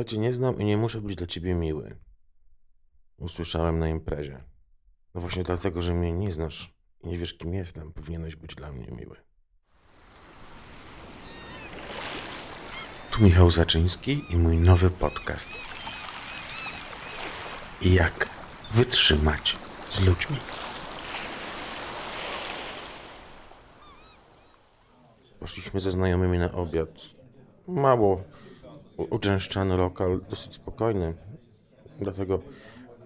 Ja cię nie znam i nie muszę być dla ciebie miły. Usłyszałem na imprezie. No właśnie dlatego, że mnie nie znasz i nie wiesz, kim jestem, powinieneś być dla mnie miły. Tu Michał Zaczyński i mój nowy podcast. Jak wytrzymać z ludźmi. Poszliśmy ze znajomymi na obiad. Mało uczęszczany lokal, dosyć spokojny. Dlatego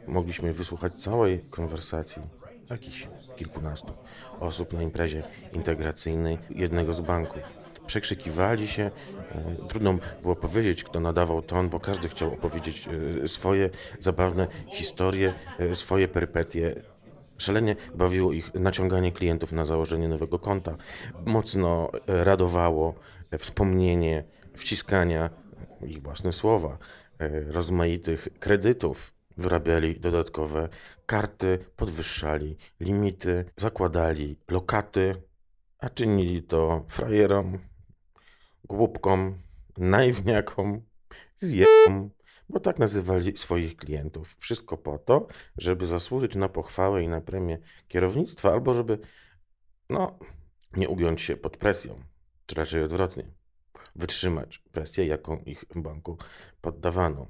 mogliśmy wysłuchać całej konwersacji jakichś kilkunastu osób na imprezie integracyjnej jednego z banków. Przekrzykiwali się, e, trudno było powiedzieć, kto nadawał ton, bo każdy chciał opowiedzieć e, swoje zabawne historie, e, swoje perypetie. Szalenie bawiło ich naciąganie klientów na założenie nowego konta. Mocno radowało wspomnienie wciskania ich własne słowa, e, rozmaitych kredytów. Wyrabiali dodatkowe karty, podwyższali limity, zakładali lokaty, a czynili to frajerom, głupkom, naiwniakom, zjebom, bo tak nazywali swoich klientów. Wszystko po to, żeby zasłużyć na pochwałę i na premię kierownictwa, albo żeby, no, nie ugiąć się pod presją, czy raczej odwrotnie, wytrzymać presję, jaką ich banku poddawano.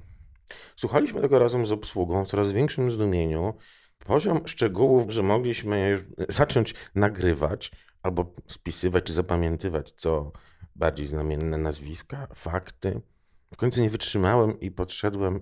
Słuchaliśmy tego razem z obsługą w coraz większym zdumieniu. Poziom szczegółów, że mogliśmy zacząć nagrywać albo spisywać czy zapamiętywać, co bardziej znamienne nazwiska, fakty. W końcu nie wytrzymałem i podszedłem,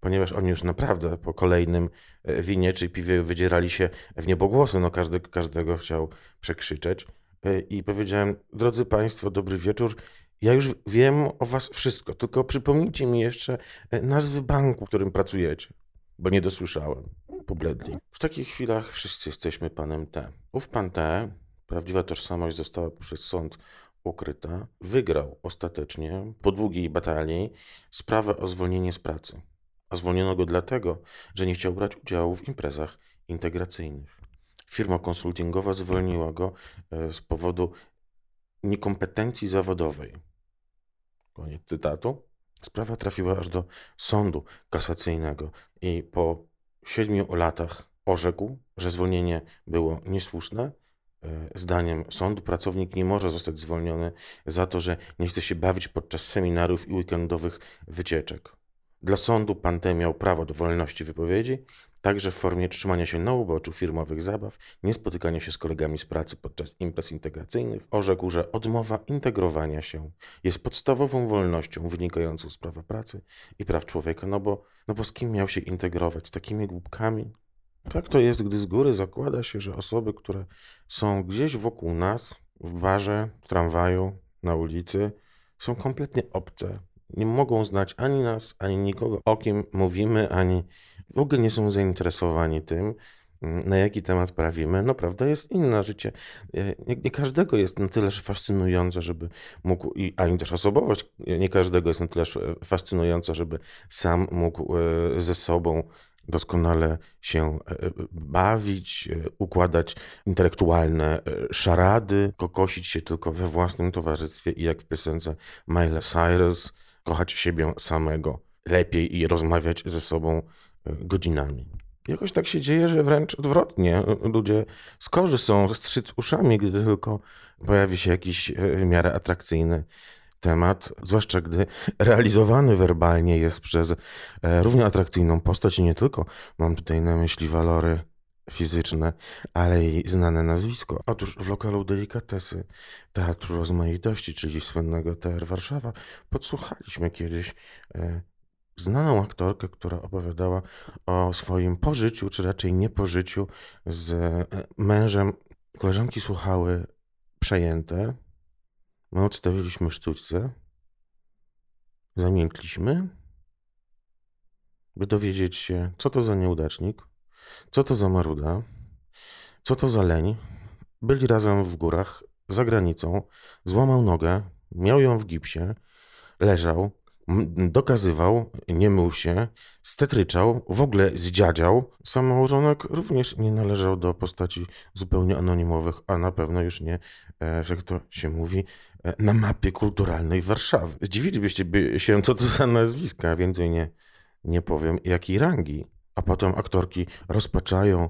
ponieważ oni już naprawdę po kolejnym e, winie czy piwie wydzierali się w niebogłosy, no każdy każdego chciał przekrzyczeć. E, I powiedziałem, drodzy Państwo, dobry wieczór. Ja już wiem o Was wszystko, tylko przypomnijcie mi jeszcze e, nazwy banku, w którym pracujecie, bo nie dosłyszałem. Pobledli. W takich chwilach wszyscy jesteśmy panem T. Ów pan T, prawdziwa tożsamość została przez sąd ukryta, wygrał ostatecznie po długiej batalii sprawę o zwolnienie z pracy. A zwolniono go dlatego, że nie chciał brać udziału w imprezach integracyjnych. Firma konsultingowa zwolniła go e, z powodu niekompetencji zawodowej. Koniec cytatu. Sprawa trafiła aż do sądu kasacyjnego i po siedmiu latach orzekł, że zwolnienie było niesłuszne. E, Zdaniem sądu pracownik nie może zostać zwolniony za to, że nie chce się bawić podczas seminarów i weekendowych wycieczek. Dla sądu pan ten miał prawo do wolności wypowiedzi, także w formie trzymania się na uboczu firmowych zabaw, nie spotykania się z kolegami z pracy podczas imprez integracyjnych. Orzekł, że odmowa integrowania się jest podstawową wolnością wynikającą z prawa pracy i praw człowieka, no bo, no bo z kim miał się integrować? Z takimi głupkami? Tak to jest, gdy z góry zakłada się, że osoby, które są gdzieś wokół nas, w barze, w tramwaju, na ulicy, są kompletnie obce. Nie mogą znać ani nas, ani nikogo, o kim mówimy, ani w ogóle nie są zainteresowani tym, mm, na jaki temat prawimy. No prawda jest inna. Życie nie, nie każdego jest na tyle fascynujące, żeby mógł, i, ani też osobowość nie każdego jest na tyle fascynująca, żeby sam mógł e, ze sobą doskonale się e, bawić, e, układać intelektualne szarady, kokosić się tylko we własnym towarzystwie i jak w piosence Miley Cyrus, kochać siebie samego lepiej i rozmawiać ze sobą e, godzinami. Jakoś tak się dzieje, że wręcz odwrotnie. Ludzie skorzy są strzyc uszami, gdy tylko pojawi się jakiś e, w miarę atrakcyjny temat, zwłaszcza gdy realizowany werbalnie jest przez e, równie atrakcyjną postać i nie tylko mam tutaj na myśli walory fizyczne, ale i znane nazwisko. Otóż w lokalu Delikatesy Teatru Rozmaitości, czyli słynnego TR Warszawa, podsłuchaliśmy kiedyś e, znaną aktorkę, która opowiadała o swoim pożyciu, czy raczej niepożyciu z e, mężem. Koleżanki słuchały przejęte. My odstawiliśmy sztućce, zamilkliśmy, by dowiedzieć się, co to za nieudacznik, co to za maruda, co to za leń. Byli razem w górach, za granicą, złamał nogę, miał ją w gipsie, leżał, dokazywał, nie mył się, stetryczał, w ogóle zdziadział. Sam małżonek również nie należał do postaci zupełnie anonimowych, a na pewno już nie, e, jak to się mówi, e, na mapie kulturalnej Warszawy. Zdziwilibyście się, co to za nazwiska, więcej nie, nie powiem, jakiej rangi a potem aktorki rozpaczają e,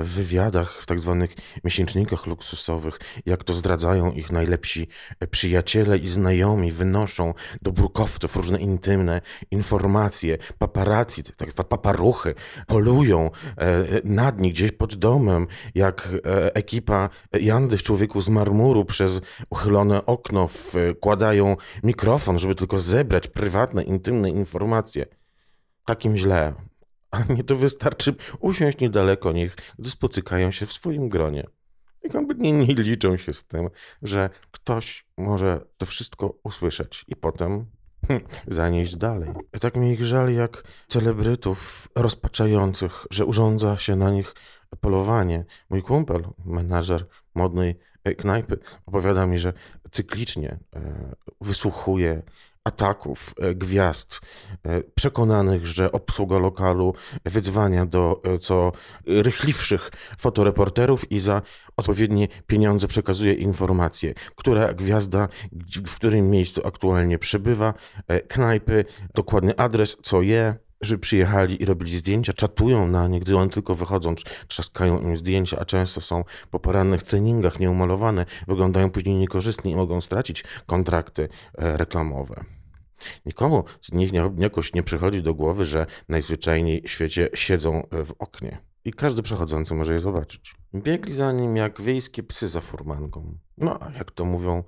w wywiadach, w tak zwanych miesięcznikach luksusowych, jak to zdradzają ich najlepsi e, przyjaciele i znajomi, wynoszą do brukowców różne intymne informacje, paparazzi, tak paparuchy, polują e, nad nich gdzieś pod domem, jak ekipa Jandy w Człowieku z marmuru przez uchylone okno wkładają mikrofon, żeby tylko zebrać prywatne, intymne informacje. Takim źle, a nie to wystarczy usiąść niedaleko nich, gdy spotykają się w swoim gronie. I kompletnie nie liczą się z tym, że ktoś może to wszystko usłyszeć i potem hm, zanieść dalej. Tak mi ich żal jak celebrytów rozpaczających, że urządza się na nich polowanie. Mój kumpel, menadżer modnej knajpy, opowiada mi, że cyklicznie e, wysłuchuje ataków e, gwiazd e, przekonanych, że obsługa lokalu wyzwania do e, co rychliwszych fotoreporterów i za odpowiednie pieniądze przekazuje informacje, która gwiazda w którym miejscu aktualnie przebywa, knajpy, dokładny adres, co je, żeby przyjechali i robili zdjęcia, czatują na nie, gdy one tylko wychodzą, trzaskają im zdjęcia, a często są po porannych treningach nieumalowane, wyglądają później niekorzystnie i mogą stracić kontrakty reklamowe. Nikomu z nich nie, jakoś nie przychodzi do głowy, że najzwyczajniej w świecie siedzą w oknie. I każdy przechodzący może je zobaczyć. Biegli za nim jak wiejskie psy za furmanką. No, jak to mówią,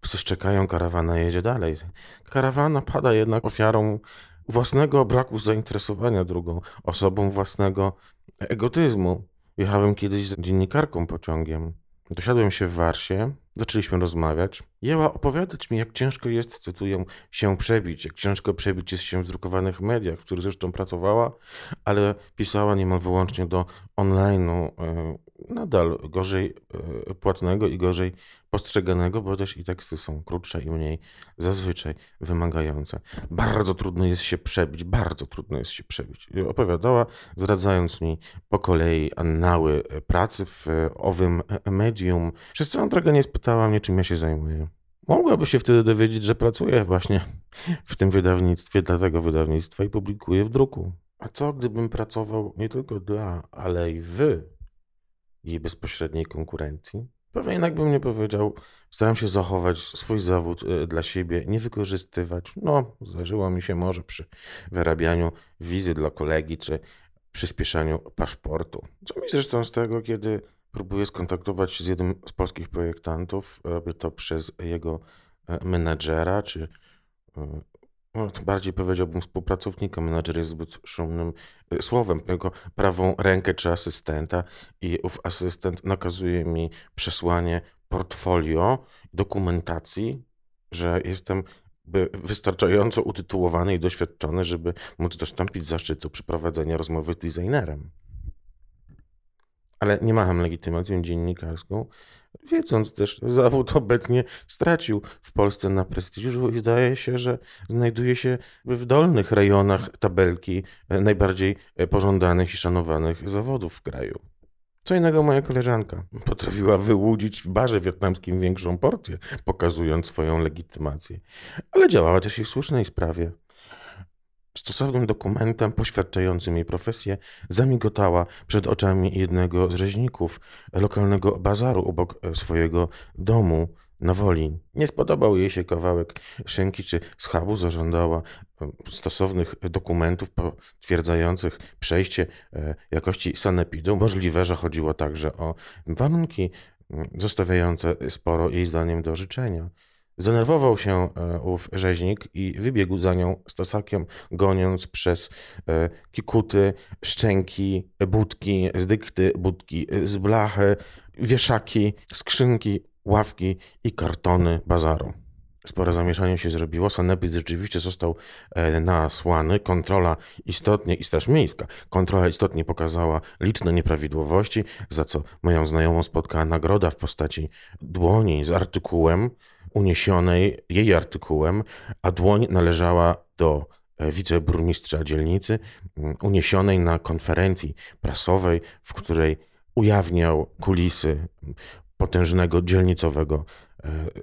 psy szczekają, karawana jedzie dalej. Karawana pada jednak ofiarą własnego braku zainteresowania drugą osobą, własnego egotyzmu. Jechałem kiedyś z dziennikarką pociągiem. Dosiadłem się w Warsie, zaczęliśmy rozmawiać. Jęła opowiadać mi, jak ciężko jest, cytuję, się przebić, jak ciężko przebić jest się w drukowanych mediach, w których zresztą pracowała, ale pisała niemal wyłącznie do online'u, e, nadal gorzej e, płatnego i gorzej postrzeganego, bo też i teksty są krótsze i mniej zazwyczaj wymagające. Bardzo trudno jest się przebić, bardzo trudno jest się przebić. Opowiadała, zdradzając mi po kolei annały pracy w owym medium. Przez całą drogę nie spytała mnie, czym ja się zajmuję. Mogłaby się wtedy dowiedzieć, że pracuję właśnie w tym wydawnictwie, dla tego wydawnictwa i publikuję w druku. A co gdybym pracował nie tylko dla, ale i w jej bezpośredniej konkurencji? Pewnie jednak bym nie powiedział, staram się zachować swój zawód e, dla siebie, nie wykorzystywać. No, zdarzyło mi się może przy wyrabianiu wizy dla kolegi, czy przyspieszaniu paszportu. Co mi zresztą z tego, kiedy próbuję skontaktować się z jednym z polskich projektantów, robię to przez jego e, menadżera, czy e, no, bardziej powiedziałbym współpracownika. Menadżer jest zbyt szumnym y, słowem. Jego prawą rękę czy asystenta i ów asystent nakazuje mi przesłanie portfolio, dokumentacji, że jestem wystarczająco utytułowany i doświadczony, żeby móc dostąpić zaszczytu przeprowadzenia rozmowy z designerem. Ale nie mam legitymacją dziennikarską, wiedząc też, zawód obecnie stracił w Polsce na prestiżu i zdaje się, że znajduje się w dolnych rejonach tabelki e, najbardziej e, pożądanych i szanowanych zawodów w kraju. Co innego moja koleżanka potrafiła wyłudzić w barze wietnamskim większą porcję, pokazując swoją legitymację, ale działała też i w słusznej sprawie. Stosownym dokumentem poświadczającym jej profesję zamigotała przed oczami jednego z rzeźników lokalnego bazaru obok swojego domu na Woli. Nie spodobał jej się kawałek szynki czy schabu, zażądała e, stosownych dokumentów potwierdzających przejście e, jakości sanepidu. Możliwe, że chodziło także o warunki zostawiające sporo jej zdaniem do życzenia. Zdenerwował się e, ów rzeźnik i wybiegł za nią z tasakiem, goniąc przez e, kikuty, szczęki, budki, zdykty, budki z blachy, wieszaki, skrzynki, ławki i kartony bazaru. Spore zamieszanie się zrobiło. Sanepid rzeczywiście został e, nasłany. Kontrola istotnie, i Straż Miejska, kontrola istotnie pokazała liczne nieprawidłowości, za co moją znajomą spotkała nagroda w postaci dłoni z artykułem uniesionej jej artykułem, a dłoń należała do e, wiceburmistrza dzielnicy, mm, uniesionej na konferencji prasowej, w której ujawniał kulisy potężnego dzielnicowego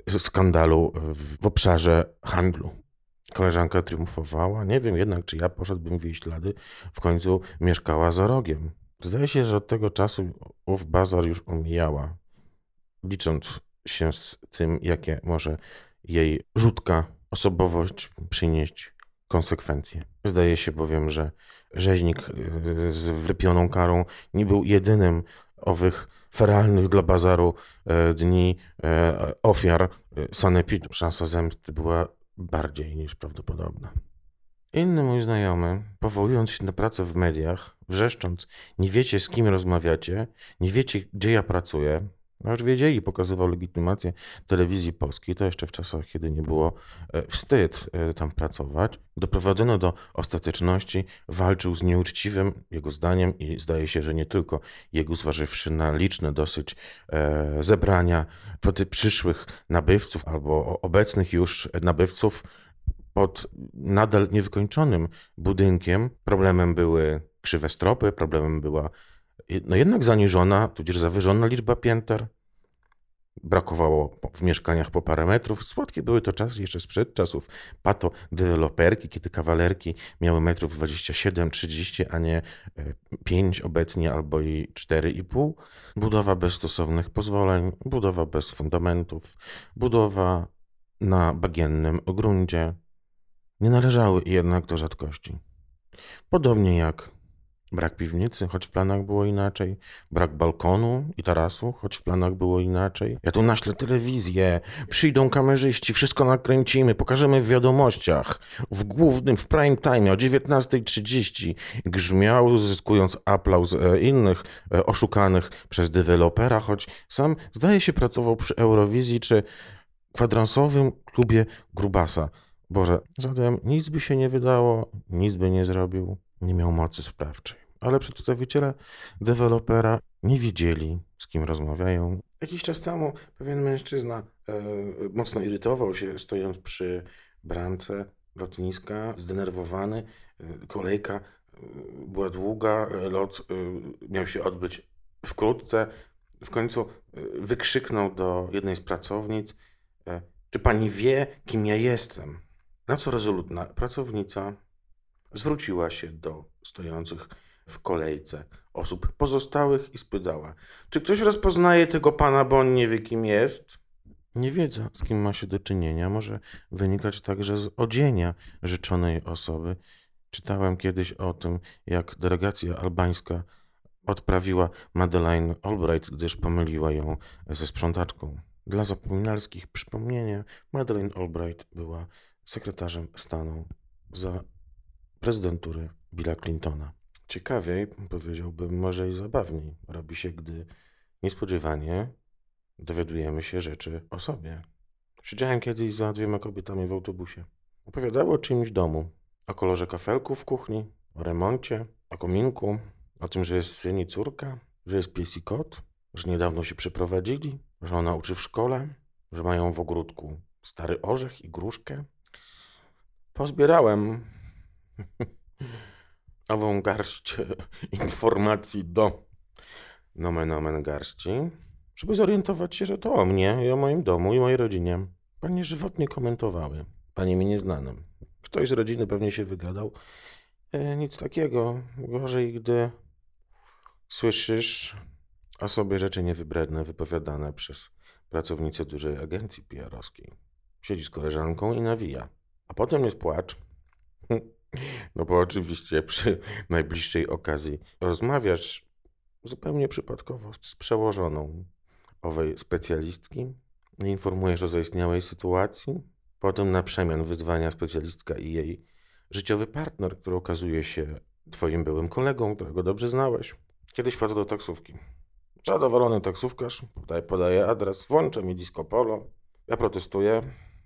e, skandalu w obszarze handlu. Koleżanka triumfowała. Nie wiem jednak, czy ja poszedłbym w jej ślady. W końcu mieszkała za rogiem. Zdaje się, że od tego czasu ów bazar już omijała, licząc się z tym, jakie może jej rzutka osobowość przynieść konsekwencje. Zdaje się bowiem, że rzeźnik y, z wrypioną karą nie był jedynym owych feralnych dla bazaru e, dni e, ofiar sanepidu. Szansa zemsty była bardziej niż prawdopodobna. Inny mój znajomy, powołując się na pracę w mediach, wrzeszcząc, nie wiecie z kim rozmawiacie, nie wiecie gdzie ja pracuję, no już wiedzieli, pokazywał legitymację telewizji polskiej, to jeszcze w czasach, kiedy nie było e, wstyd e, tam pracować. Doprowadzono do ostateczności, walczył z nieuczciwym, jego zdaniem, i zdaje się, że nie tylko jego, zważywszy na liczne dosyć e, zebrania przyszłych nabywców albo obecnych już nabywców pod nadal niewykończonym budynkiem. Problemem były krzywe stropy, problemem była no jednak zaniżona, tudzież zawyżona liczba pięter. Brakowało w mieszkaniach po parę metrów. Słodkie były to czasy jeszcze sprzed czasów pato deweloperki, kiedy kawalerki miały metrów 27, 30, a nie 5 e, obecnie albo i 4,5. Budowa bez stosownych pozwoleń, budowa bez fundamentów, budowa na bagiennym gruncie nie należały jednak do rzadkości. Podobnie jak Brak piwnicy, choć w planach było inaczej. Brak balkonu i tarasu, choć w planach było inaczej. Ja tu naślę telewizję, przyjdą kamerzyści, wszystko nakręcimy, pokażemy w wiadomościach. W głównym, w prime time o 19.30 grzmiał, zyskując aplauz e, innych e, oszukanych przez dewelopera, choć sam zdaje się pracował przy Eurowizji czy kwadransowym klubie Grubasa. Boże, zatem nic by się nie wydało, nic by nie zrobił nie miał mocy sprawczej. Ale przedstawiciele dewelopera nie wiedzieli, z kim rozmawiają. Jakiś czas temu pewien mężczyzna e, mocno irytował się, stojąc przy bramce lotniska, zdenerwowany. E, kolejka e, była długa, e, lot e, miał się odbyć wkrótce. W końcu e, wykrzyknął do jednej z pracownic: Czy pani wie, kim ja jestem? Na co rezolutna pracownica Zwróciła się do stojących w kolejce osób pozostałych i spytała: Czy ktoś rozpoznaje tego pana, bo on nie wie, kim jest? Niewiedza, z kim ma się do czynienia, może wynikać także z odzienia życzonej osoby. Czytałem kiedyś o tym, jak delegacja albańska odprawiła Madeleine Albright, gdyż pomyliła ją ze sprzątaczką. Dla zapominalskich przypomnienia, Madeleine Albright była sekretarzem stanu za prezydentury Billa Clintona. Ciekawiej, powiedziałbym, może i zabawniej robi się, gdy niespodziewanie dowiadujemy się rzeczy o sobie. Siedziałem kiedyś za dwiema kobietami w autobusie. Opowiadały o czymś domu, o kolorze kafelku w kuchni, o remoncie, o kominku, o tym, że jest syn i córka, że jest pies i kot, że niedawno się przeprowadzili, że ona uczy w szkole, że mają w ogródku stary orzech i gruszkę. Pozbierałem ową garść informacji do nomen omen garści, żeby zorientować się, że to o mnie i o moim domu i mojej rodzinie panie żywotnie komentowały, panie mi nieznanym. Ktoś z rodziny pewnie się wygadał. E, nic takiego. Gorzej, gdy słyszysz o sobie rzeczy niewybredne wypowiadane przez pracownicę dużej agencji PR-owskiej. Siedzi z koleżanką i nawija. A potem jest płacz. No bo oczywiście przy najbliższej okazji rozmawiasz zupełnie przypadkowo z przełożoną owej specjalistki, informujesz o zaistniałej sytuacji, potem na przemian wyzwania specjalistka i jej życiowy partner, który okazuje się twoim byłym kolegą, którego dobrze znałeś. Kiedyś wchodzę do taksówki. Zadowolony taksówkarz podaje, podaje adres, włącza mi disco polo. Ja protestuję.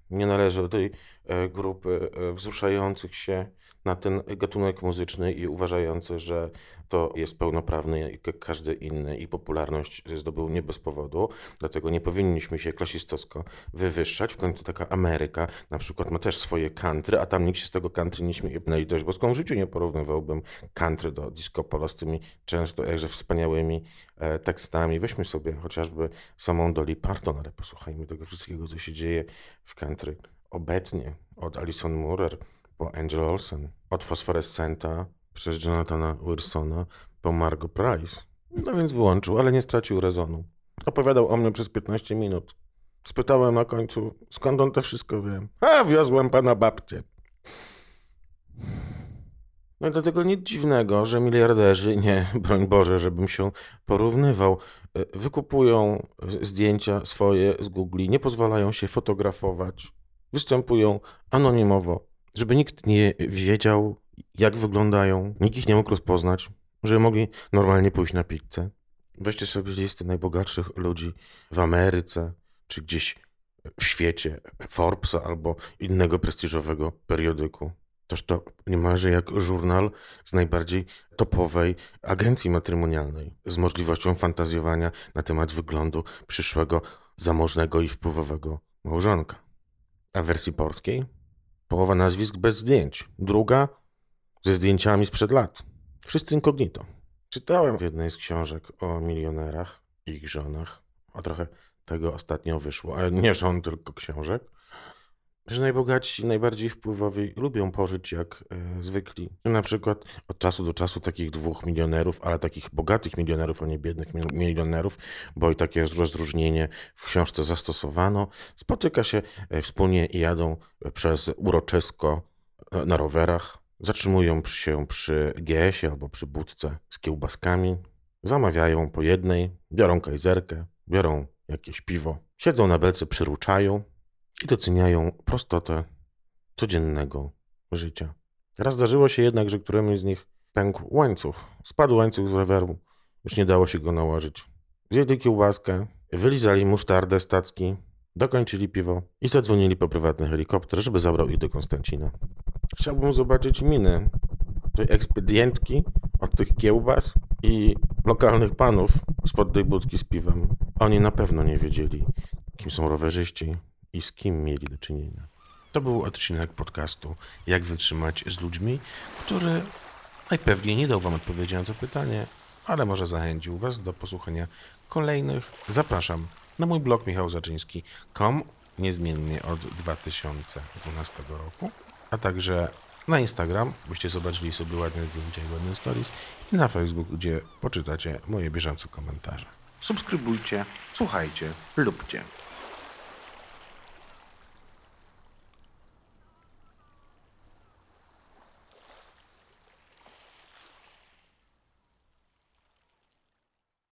Nie należę do tej e, grupy e, wzruszających się na ten gatunek muzyczny i uważający, że to jest pełnoprawny jak każdy inny i popularność zdobył nie bez powodu, dlatego nie powinniśmy się klasistowsko wywyższać. W końcu taka Ameryka na przykład ma też swoje country, a tam nikt się z tego country nie śmieje. Na litość boską w życiu nie porównywałbym country do disco polo z tymi często jakże wspaniałymi e, tekstami. Weźmy sobie chociażby samą Dolly Parton, ale posłuchajmy tego wszystkiego, co się dzieje w country obecnie. Od Alison Moorer po Angel Olsen, od Fosforescenta przez Jonathana Wilsona po Margot Price. No więc wyłączył, ale nie stracił rezonu. Opowiadał o mnie przez 15 minut. Spytałem na końcu, skąd on to wszystko wie. A, wiozłem pana babcię. No i dlatego nic dziwnego, że miliarderzy, nie, broń Boże, żebym się porównywał, e, wykupują zdjęcia swoje z Google, nie pozwalają się fotografować, występują anonimowo, żeby nikt nie wiedział, jak wyglądają, nikt ich nie mógł rozpoznać, żeby mogli normalnie pójść na pizzę. Weźcie sobie listę najbogatszych ludzi w Ameryce, czy gdzieś w świecie, Forbesa albo innego prestiżowego periodyku. Toż to niemalże jak żurnal z najbardziej topowej agencji matrymonialnej, z możliwością fantazjowania na temat wyglądu przyszłego zamożnego i wpływowego małżonka. A wersji polskiej połowa nazwisk bez zdjęć, druga ze zdjęciami sprzed lat. Wszyscy incognito. Czytałem w jednej z książek o milionerach ich żonach, a trochę tego ostatnio wyszło, ale nie żon, tylko książek, że najbogatsi, najbardziej wpływowi lubią pożyć jak e, zwykli. Na przykład od czasu do czasu takich dwóch milionerów, ale takich bogatych milionerów, a nie biednych milionerów, bo i takie rozróżnienie w książce zastosowano, spotyka się e, wspólnie i jadą przez uroczysko e, na rowerach, zatrzymują się przy GS-ie albo przy budce z kiełbaskami, zamawiają po jednej, biorą kajzerkę, biorą jakieś piwo, siedzą na belce, przyruczają, i doceniają prostotę codziennego życia. Raz zdarzyło się jednak, że któremuś z nich pękł łańcuch. Spadł łańcuch z roweru. Już nie dało się go nałożyć. Zjedli kiełbaskę, wylizali musztardę stacki, dokończyli piwo i zadzwonili po prywatny helikopter, żeby zabrał ich do Konstancina. Chciałbym zobaczyć minę tej ekspedientki od tych kiełbas i lokalnych panów spod tej budki z piwem. Oni na pewno nie wiedzieli, kim są rowerzyści, i z kim mieli do czynienia. To był odcinek podcastu Jak wytrzymać z ludźmi, który najpewniej nie dał Wam odpowiedzi na to pytanie, ale może zachęcił Was do posłuchania kolejnych. Zapraszam na mój blog michałzaczyński.com niezmiennie od 2012 roku, a także na Instagram, byście zobaczyli sobie ładne zdjęcia i ładne stories i na Facebook, gdzie poczytacie moje bieżące komentarze. Subskrybujcie, słuchajcie, lubcie.